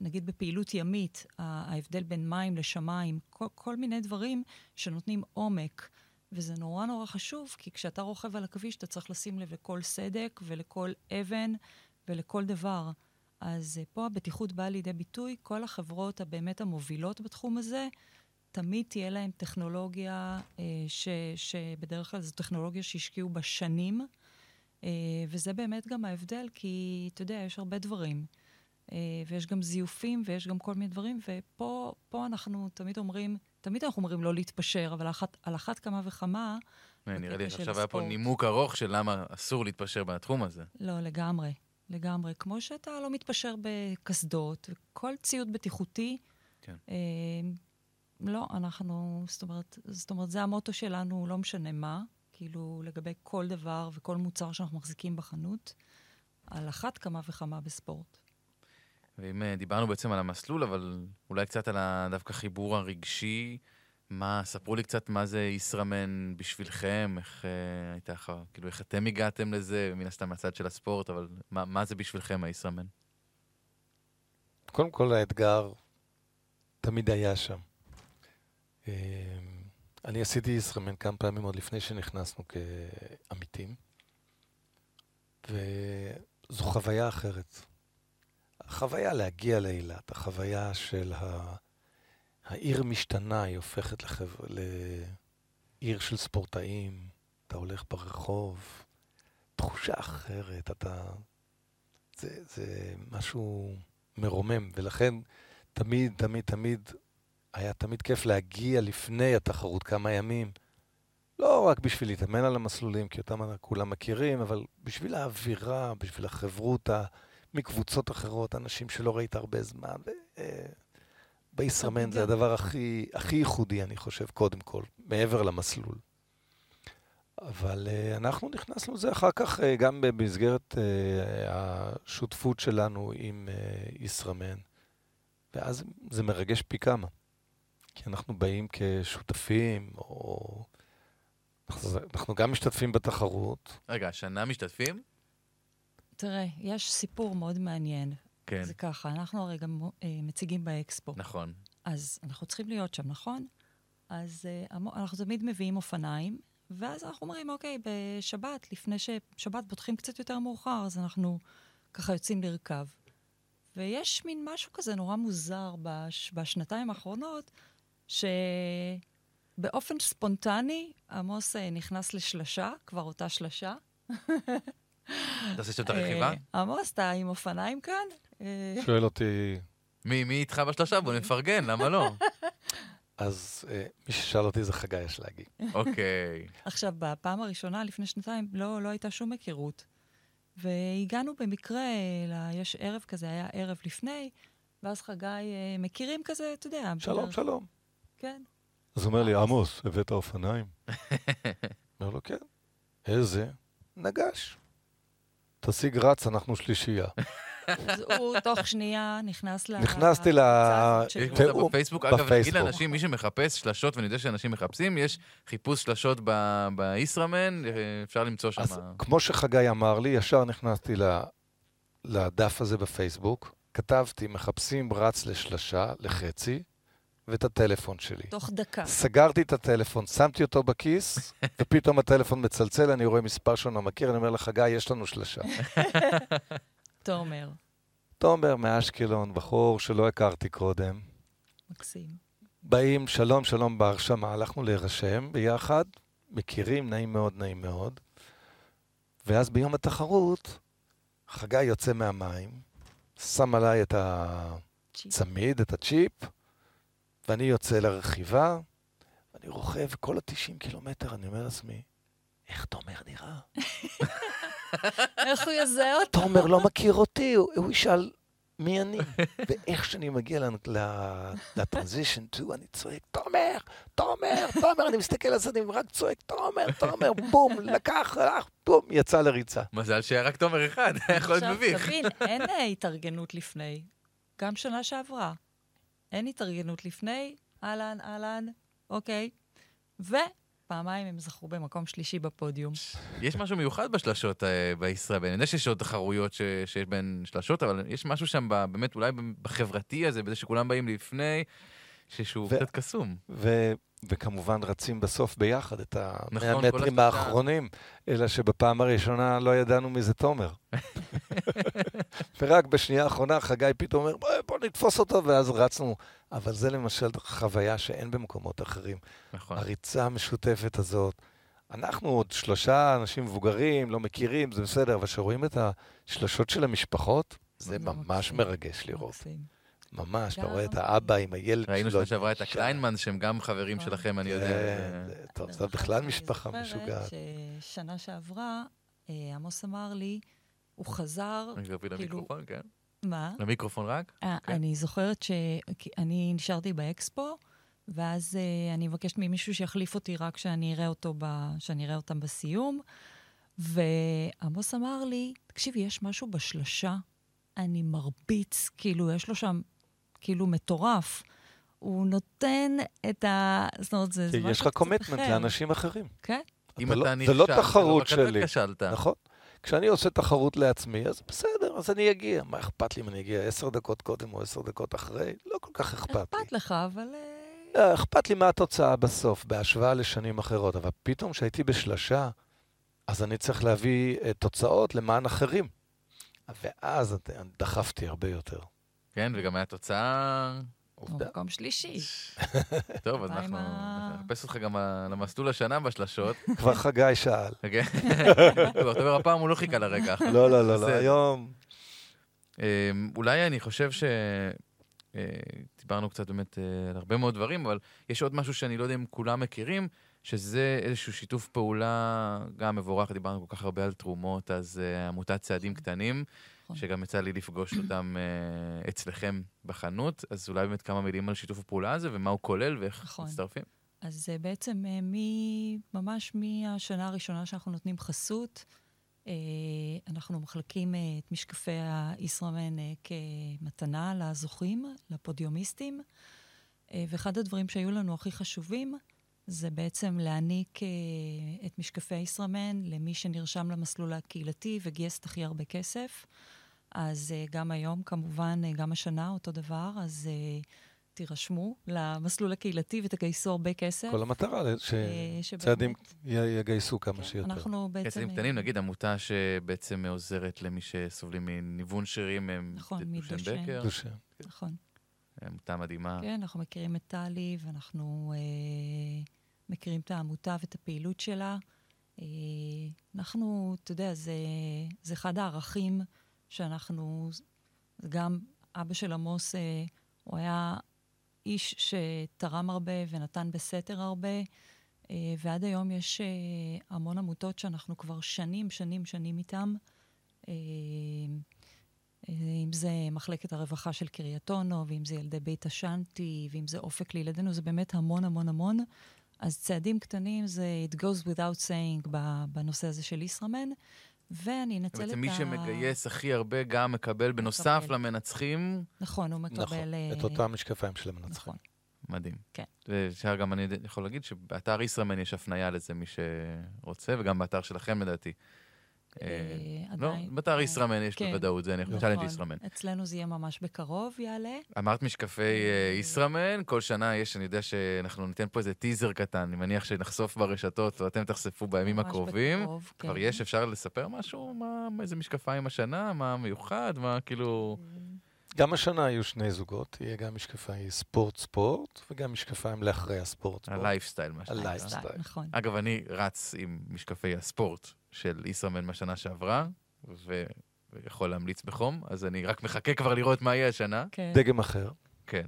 [SPEAKER 2] נגיד בפעילות ימית, ההבדל בין מים לשמיים, כל, כל מיני דברים שנותנים עומק. וזה נורא נורא חשוב, כי כשאתה רוכב על הכביש, אתה צריך לשים לב לכל סדק ולכל אבן ולכל דבר. אז uh, פה הבטיחות באה לידי ביטוי. כל החברות הבאמת המובילות בתחום הזה, תמיד תהיה להן טכנולוגיה, uh, ש, שבדרך כלל זו טכנולוגיה שהשקיעו בה שנים, uh, וזה באמת גם ההבדל, כי אתה יודע, יש הרבה דברים. ויש גם זיופים ויש גם כל מיני דברים, ופה אנחנו תמיד אומרים, תמיד אנחנו אומרים לא להתפשר, אבל אחת, על אחת כמה וכמה...
[SPEAKER 1] נראה לי עכשיו היה פה נימוק ארוך של למה אסור להתפשר בתחום הזה.
[SPEAKER 2] לא, לגמרי. לגמרי. כמו שאתה לא מתפשר בקסדות, כל ציוד בטיחותי, כן. אה, לא, אנחנו, זאת אומרת, זאת אומרת, זה המוטו שלנו, לא משנה מה, כאילו, לגבי כל דבר וכל מוצר שאנחנו מחזיקים בחנות, על אחת כמה וכמה בספורט.
[SPEAKER 1] ואם אה, דיברנו בעצם על המסלול, אבל אולי קצת על דווקא חיבור הרגשי, מה, ספרו לי קצת מה זה ישראמן בשבילכם, איך אה, הייתה לך, כאילו, איך אתם הגעתם לזה, מן הסתם מהצד של הספורט, אבל מה, מה זה בשבילכם הישראמן?
[SPEAKER 3] קודם כל האתגר תמיד היה שם. אה, אני עשיתי ישראמן כמה פעמים עוד לפני שנכנסנו כעמיתים, וזו חוויה אחרת. החוויה להגיע לאילת, החוויה של ה... העיר משתנה, היא הופכת לחב... לעיר של ספורטאים, אתה הולך ברחוב, תחושה אחרת, אתה... זה, זה משהו מרומם, ולכן תמיד, תמיד, תמיד, היה תמיד כיף להגיע לפני התחרות כמה ימים. לא רק בשביל להתאמן על המסלולים, כי אותם כולם מכירים, אבל בשביל האווירה, בשביל החברותה. מקבוצות אחרות, אנשים שלא ראית הרבה זמן. אה, בישראמן זה הדבר הכי, הכי ייחודי, אני חושב, קודם כל, מעבר למסלול. אבל uh, אנחנו נכנסנו לזה אחר כך uh, גם במסגרת uh, השותפות שלנו עם uh, ישראמן, ואז זה מרגש פי כמה. כי אנחנו באים כשותפים, או... אנחנו, אנחנו גם משתתפים בתחרות.
[SPEAKER 1] רגע, השנה משתתפים?
[SPEAKER 2] תראה, יש סיפור מאוד מעניין.
[SPEAKER 1] כן.
[SPEAKER 2] זה ככה, אנחנו הרי גם אה, מציגים באקספו.
[SPEAKER 1] נכון.
[SPEAKER 2] אז אנחנו צריכים להיות שם, נכון? אז אה, המו- אנחנו תמיד מביאים אופניים, ואז אנחנו אומרים, אוקיי, בשבת, לפני ששבת פותחים קצת יותר מאוחר, אז אנחנו ככה יוצאים לרכב. ויש מין משהו כזה נורא מוזר בש, בשנתיים האחרונות, שבאופן ספונטני עמוס אה, נכנס לשלשה, כבר אותה שלשה.
[SPEAKER 1] אתה עושה שם את הרכיבה?
[SPEAKER 2] אה, עמוס, אתה עם אופניים כאן? אה,
[SPEAKER 3] שואל אותי,
[SPEAKER 1] מי מי איתך בשלושה? בוא נפרגן, למה לא?
[SPEAKER 3] אז אה, מי ששאל אותי זה חגי אשלגי.
[SPEAKER 1] אוקיי.
[SPEAKER 2] עכשיו, בפעם הראשונה, לפני שנתיים, לא, לא הייתה שום היכרות. והגענו במקרה, ל... יש ערב כזה, היה ערב לפני, ואז חגי, אה, מכירים כזה, אתה יודע.
[SPEAKER 3] שלום,
[SPEAKER 2] בערך-
[SPEAKER 3] שלום.
[SPEAKER 2] כן.
[SPEAKER 3] אז הוא אומר לי, עמוס, הבאת אופניים? [laughs] אומר לו, כן. איזה? נגש. תשיג רץ, אנחנו שלישייה.
[SPEAKER 2] אז הוא תוך שנייה נכנס ל...
[SPEAKER 3] נכנסתי ל-
[SPEAKER 1] יש. קבוצה בפייסבוק. אגב, נגיד. לאנשים, מי שמחפש שלשות, ואני יודע שאנשים מחפשים, יש חיפוש שלשות בישראמן, אה, אפשר למצוא שם.
[SPEAKER 3] אז כמו שחגי אמר לי, ישר נכנסתי לדף הזה בפייסבוק, כתבתי, מחפשים רץ לשלשה, לחצי, ואת הטלפון שלי.
[SPEAKER 2] תוך דקה.
[SPEAKER 3] סגרתי את הטלפון, שמתי אותו בכיס, [laughs] ופתאום הטלפון מצלצל, אני רואה מספר שאני לא מכיר, אני אומר לחגי, יש לנו שלשה. [laughs]
[SPEAKER 2] תומר,
[SPEAKER 3] תומר מאשקלון, בחור שלא הכרתי קודם.
[SPEAKER 2] מקסים.
[SPEAKER 3] באים, שלום, שלום בהרשמה, הלכנו להירשם ביחד, מכירים, נעים מאוד, נעים מאוד. ואז ביום התחרות, חגי יוצא מהמים, שם עליי את. הצמיד, את הצ'יפ, ואני יוצא לרכיבה, אני רוכב כל ה-90 קילומטר, אני אומר לעצמי, איך תומר נראה?
[SPEAKER 2] איך הוא יזהה אותו?
[SPEAKER 3] תומר לא מכיר אותי, הוא, הוא ישאל מי אני. ואיך שאני מגיע לטרנזישן 2, אני צועק, תומר, תומר, תומר, אני מסתכל על זה, אני רק צועק, תומר, תומר, בום, לקח, הלך, בום, יצא לריצה.
[SPEAKER 1] מזל שהיה רק תומר אחד, היה [laughs] יכול להיות
[SPEAKER 2] עכשיו,
[SPEAKER 1] מביך.
[SPEAKER 2] תבין, אין אה, התארגנות לפני. גם שנה שעברה. אין התארגנות לפני, אהלן, אהלן, אוקיי. ופעמיים הם זכו במקום שלישי בפודיום.
[SPEAKER 1] יש משהו מיוחד בשלשות אה, בישראל, אני יודע שיש עוד תחרויות ש- שיש בהן שלשות, אבל יש משהו שם ב- באמת אולי בחברתי הזה, בזה שכולם באים לפני, שהוא קצת קסום.
[SPEAKER 3] ו, וכמובן רצים בסוף ביחד את
[SPEAKER 1] נכון,
[SPEAKER 3] המאה
[SPEAKER 1] כל
[SPEAKER 3] מטרים. האחרונים, אלא שבפעם הראשונה לא ידענו מי זה תומר. [laughs] ורק בשנייה האחרונה חגי פתאום אומר, בוא, בוא נתפוס אותו, ואז רצנו. אבל זה למשל חוויה שאין במקומות אחרים.
[SPEAKER 1] נכון.
[SPEAKER 3] הריצה המשותפת הזאת. אנחנו עוד שלושה אנשים מבוגרים, לא מכירים, זה בסדר, אבל כשרואים את השלשות של המשפחות, זה
[SPEAKER 2] זה
[SPEAKER 3] ממש. מרגש לראות. ממש, אתה רואה את האבא עם הילד
[SPEAKER 1] ראינו
[SPEAKER 3] שלו.
[SPEAKER 1] שנה שעברה את. הקליינמן, שהם גם חברים
[SPEAKER 2] נכון.
[SPEAKER 1] שלכם, אני יודע.
[SPEAKER 3] כן,
[SPEAKER 1] זה-
[SPEAKER 3] טוב, זה בכלל
[SPEAKER 2] אגב,
[SPEAKER 3] משפחה
[SPEAKER 2] אני
[SPEAKER 3] משוגעת.
[SPEAKER 2] זוכרת ששנה שעברה, אה, עמוס אמר לי, הוא חזר, כאילו-
[SPEAKER 1] למיקרופון, כן?
[SPEAKER 2] מה?
[SPEAKER 1] למיקרופון רק?
[SPEAKER 2] אה,
[SPEAKER 1] כן.
[SPEAKER 2] אני זוכרת שאני נשארתי באקספו, ואז אה, אני מבקשת ממישהו שיחליף אותי רק שאני אראה אותו, ב, שאני אראה אותם בסיום. ועמוס אמר לי, תקשיבי, יש משהו בשלשה, אני מרביץ, כאילו, יש לו שם, כאילו, מטורף. הוא נותן את ה... זאת אומרת, זה, משהו
[SPEAKER 3] יש לך קומטמנט. לאנשים אחרים.
[SPEAKER 2] כן?
[SPEAKER 1] אם
[SPEAKER 3] לא-
[SPEAKER 1] אתה
[SPEAKER 3] זה לא
[SPEAKER 1] נכשל,
[SPEAKER 3] תחרות
[SPEAKER 1] זה לא רק
[SPEAKER 3] שלי.
[SPEAKER 1] אתה כשלת.
[SPEAKER 3] נכון. כשאני עושה תחרות לעצמי, אז בסדר, אז אני אגיע. מה אכפת לי אם אני אגיע עשר דקות קודם או עשר דקות אחרי? לא כל כך אכפת לי.
[SPEAKER 2] אכפת לך, אבל... אה,
[SPEAKER 3] לא, אכפת לי מה התוצאה בסוף, בהשוואה לשנים אחרות. אבל פתאום כשהייתי בשלשה, אז אני צריך להביא אה, תוצאות למען אחרים. ואז דחפתי הרבה יותר.
[SPEAKER 1] כן, וגם היה תוצאה...
[SPEAKER 3] עובדה.
[SPEAKER 2] מקום שלישי. [laughs]
[SPEAKER 1] טוב, אז אנחנו נחפש אותך גם למסלול השנה בשלשות. [laughs]
[SPEAKER 3] כבר חגי שאל. [laughs]
[SPEAKER 1] כן? טוב, אתה אומר, הפעם הוא לא חיכה לרגע.
[SPEAKER 3] לא, לא, לא, לא. היום...
[SPEAKER 1] אמ, אולי אני חושב ש... אה, דיברנו קצת באמת אה, על הרבה מאוד דברים, אבל יש עוד משהו שאני לא יודע אם כולם מכירים, שזה איזשהו שיתוף פעולה גם מבורך, דיברנו כל כך הרבה על תרומות, אז אה, עמותת צעדים קטנים,
[SPEAKER 2] נכון.
[SPEAKER 1] שגם יצא לי לפגוש [clears throat] אותם אה, אצלכם בחנות, אז אולי באמת כמה מילים על שיתוף הפעולה הזה, ומה הוא כולל ואיך
[SPEAKER 2] נכון.
[SPEAKER 1] מצטרפים.
[SPEAKER 2] אז זה בעצם אה, מ... ממש מהשנה הראשונה שאנחנו נותנים חסות, אה, אנחנו מחלקים אה, את משקפי הישראמן אה, כמתנה לזוכים, לפודיומיסטים, אה, ואחד הדברים שהיו לנו הכי חשובים, זה בעצם להעניק אה, את משקפי ישראמן למי שנרשם למסלול הקהילתי וגייס את הכי הרבה כסף. אז אה, גם היום, כמובן, אה, גם השנה, אותו דבר, אז אה, תירשמו למסלול הקהילתי ותגייסו הרבה כסף.
[SPEAKER 3] כל המטרה, שצעדים יגייסו כמה
[SPEAKER 2] כן,
[SPEAKER 3] שיותר.
[SPEAKER 2] אנחנו בעצם...
[SPEAKER 1] כספים קטנים, נגיד עמותה שבעצם עוזרת למי שסובלים מניוון שרירים, הם
[SPEAKER 2] נכון,
[SPEAKER 1] דושן
[SPEAKER 2] מדושן.
[SPEAKER 1] בקר,
[SPEAKER 3] דושן.
[SPEAKER 2] נכון.
[SPEAKER 1] עמותה מדהימה.
[SPEAKER 2] כן, אנחנו מכירים את טלי, ואנחנו אה, מכירים את העמותה ואת הפעילות שלה. אה, אנחנו, אתה יודע, זה, זה אחד הערכים שאנחנו, גם אבא של עמוס, אה, הוא היה איש שתרם הרבה ונתן בסתר הרבה, אה, ועד היום יש אה, המון עמותות שאנחנו כבר שנים, שנים, שנים איתם. אה, אה, אם זה מחלקת הרווחה של קריית אונו, ואם זה ילדי בית השאנטי, ואם זה אופק לילדינו, זה באמת המון המון המון. אז צעדים קטנים זה it goes without saying בנושא הזה של ישראמן, ואני אנצל את ה...
[SPEAKER 1] בעצם מי שמגייס הכי הרבה גם מקבל, בנוסף
[SPEAKER 2] מקבל.
[SPEAKER 1] למנצחים,
[SPEAKER 2] נכון, הוא מקבל...
[SPEAKER 3] נכון,
[SPEAKER 2] אה,
[SPEAKER 3] את אותם משקפיים של המנצחים.
[SPEAKER 2] נכון.
[SPEAKER 1] מדהים.
[SPEAKER 2] כן.
[SPEAKER 1] ואפשר גם, אני יכול להגיד שבאתר ישראמן יש הפניה לזה, מי שרוצה, וגם באתר שלכם לדעתי. אה,
[SPEAKER 2] אה,
[SPEAKER 1] לא, באתר
[SPEAKER 2] אה,
[SPEAKER 1] ישראמן יש
[SPEAKER 2] כן.
[SPEAKER 1] בוודאות, זה אני
[SPEAKER 2] נכון.
[SPEAKER 1] Challenge ישראמן.
[SPEAKER 2] אצלנו זה יהיה ממש בקרוב, יעלה.
[SPEAKER 1] אמרת משקפי ישראמן, כל שנה יש, אני יודע שאנחנו ניתן פה איזה טיזר קטן, אני מניח שנחשוף ברשתות ואתם תחשפו בימים הקרובים.
[SPEAKER 2] בקרוב,
[SPEAKER 1] כבר
[SPEAKER 2] כן.
[SPEAKER 1] יש, אפשר לספר משהו? איזה משקפיים השנה? מה מיוחד? מה כאילו...
[SPEAKER 3] גם השנה יהיו שני זוגות, יהיה גם משקפיים ספורט-ספורט, וגם משקפיים לאחרי הספורט. ספורט.
[SPEAKER 1] הלייפסטייל, מה שנקרא.
[SPEAKER 3] הלייפסטייל. סטייל.
[SPEAKER 2] נכון.
[SPEAKER 1] אגב, אני רץ עם משקפי הספורט של ישראמן מהשנה שעברה, ו... ויכול להמליץ בחום, אז אני רק מחכה כבר לראות מה יהיה השנה.
[SPEAKER 2] כן.
[SPEAKER 3] דגם אחר,
[SPEAKER 1] כן,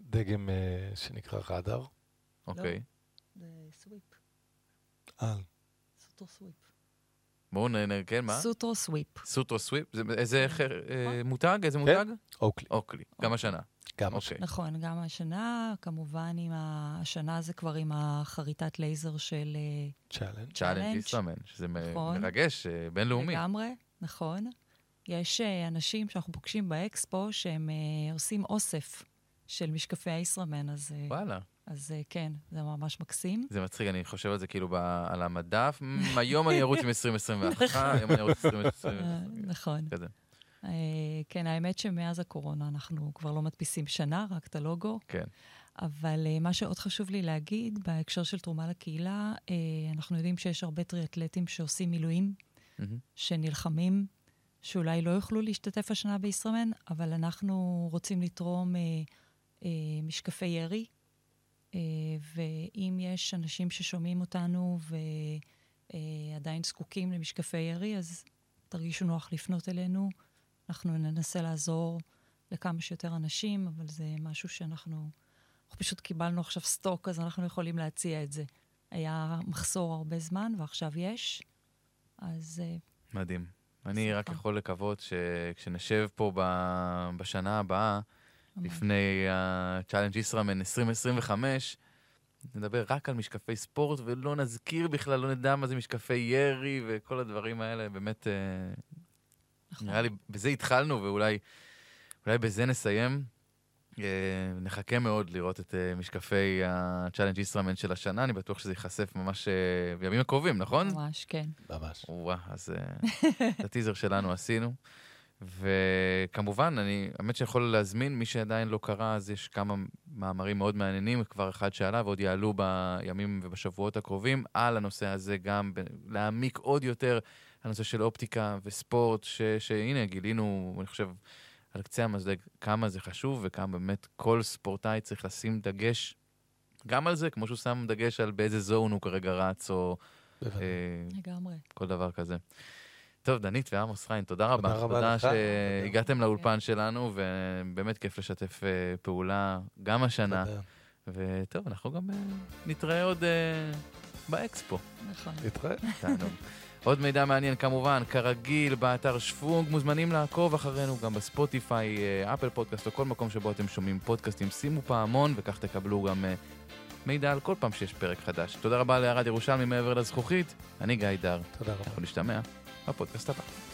[SPEAKER 3] דגם אה, שנקרא רדאר.
[SPEAKER 1] אוקיי.
[SPEAKER 2] זה סוויפ,
[SPEAKER 3] על.
[SPEAKER 2] סוטרו סוויפ.
[SPEAKER 1] בואו נ... כן, מה?
[SPEAKER 2] סוטרו סוויפ.
[SPEAKER 1] סוטרו סוויפ? זה- איזה
[SPEAKER 2] כן.
[SPEAKER 1] אה,
[SPEAKER 2] נכון.
[SPEAKER 1] מותג? איזה
[SPEAKER 3] כן.
[SPEAKER 1] מותג?
[SPEAKER 3] אוקלי.
[SPEAKER 1] אוקלי. גם השנה.
[SPEAKER 3] גם
[SPEAKER 1] אוקיי.
[SPEAKER 2] נכון, גם השנה, כמובן עם ה... השנה זה כבר עם החריטת לייזר של... אה,
[SPEAKER 3] צ'אלנג'.
[SPEAKER 1] צ'אלנג'
[SPEAKER 2] Challenge.
[SPEAKER 1] ישראמן, שזה
[SPEAKER 2] נכון.
[SPEAKER 1] מרגש, אה, בינלאומי.
[SPEAKER 2] לגמרי, נכון. יש אנשים שאנחנו פוגשים באקספו שהם עושים אוסף של משקפי הישראמן, אז,
[SPEAKER 1] וואלה.
[SPEAKER 2] אז אה, כן, זה ממש מקסים.
[SPEAKER 1] זה מצחיק, אני חושב על זה כאילו ב- על המדף. "מ, היום אני ארוץ עם [laughs] 2021, היום אני ארוץ עם
[SPEAKER 2] אה,
[SPEAKER 1] 2020.
[SPEAKER 2] נכון.
[SPEAKER 1] כזה.
[SPEAKER 2] אה, כן, האמת שמאז הקורונה אנחנו כבר לא מדפיסים שנה, רק את הלוגו.
[SPEAKER 1] כן.
[SPEAKER 2] אבל מה שעוד חשוב לי להגיד, בהקשר של תרומה לקהילה, אנחנו יודעים שיש הרבה טריאטלטים שעושים מילואים. שנלחמים, שאולי לא יוכלו להשתתף השנה בישראמן, אבל אנחנו רוצים לתרום משקפי ירי, ואם יש אנשים ששומעים אותנו ועדיין זקוקים למשקפי ירי, אז תרגישו נוח לפנות אלינו. אנחנו ננסה לעזור לכמה שיותר אנשים, אבל זה משהו שאנחנו... אנחנו פשוט קיבלנו עכשיו סטוק, אז אנחנו יכולים להציע את זה. היה מחסור הרבה זמן, ועכשיו יש. אז אה,
[SPEAKER 1] מדהים. אני רק. יכול לקוות שכשנשב פה בשנה הבאה. לפני ה-Challenge ישראמן 2025, נדבר רק על משקפי ספורט, ולא נזכיר בכלל, לא נדע מה זה משקפי ירי וכל הדברים האלה. באמת, אה,
[SPEAKER 2] נכון.
[SPEAKER 1] נראה לי, בזה התחלנו, ואולי אולי בזה נסיים. אה, נחכה מאוד לראות את אה, משקפי ה-Challenge ישראמן של השנה, אני בטוח שזה ייחשף ממש בימים הקרובים, נכון?
[SPEAKER 2] ממש, כן.
[SPEAKER 3] ממש.
[SPEAKER 1] וואה, אז את הטיזר שלנו עשינו. וכמובן, אני, האמת שיכול להזמין, מי שעדיין לא קרא, אז יש כמה מאמרים מאוד מעניינים, כבר אחד שעלה ועוד יעלו בימים ובשבועות הקרובים, על הנושא הזה גם, ב- להעמיק עוד יותר הנושא של אופטיקה וספורט, ש, שהנה, גילינו, אני חושב, על קצה המזלג, כמה זה חשוב וכמה באמת כל ספורטאי צריך לשים דגש גם על זה, כמו שהוא שם דגש על באיזה זון הוא כרגע רץ, או. אה,
[SPEAKER 2] לגמרי.
[SPEAKER 1] כל דבר כזה. טוב, דנית ועמוס חיין, תודה רבה.
[SPEAKER 3] תודה רבה
[SPEAKER 1] תודה
[SPEAKER 3] לך.
[SPEAKER 1] שהגעתם לאולפן שלנו, ובאמת כיף לשתף אה, פעולה גם השנה.
[SPEAKER 3] תודה.
[SPEAKER 1] וטוב, אנחנו גם אה, נתראה עוד אה, באקספו.
[SPEAKER 2] נכון.
[SPEAKER 3] נתראה. [laughs]
[SPEAKER 1] עוד מידע מעניין כמובן, כרגיל, באתר שוונג, מוזמנים לעקוב אחרינו גם בספוטיפיי, אפל פודקאסט או כל מקום שבו אתם שומעים פודקאסטים. שימו פעמון וכך תקבלו גם מידע על כל פעם שיש פרק חדש. תודה רבה לערד ירושלמי מעבר לזכוכית, אני גיא דר.
[SPEAKER 3] תודה רבה.
[SPEAKER 1] אנחנו נשתמע בפודקאסט הבא.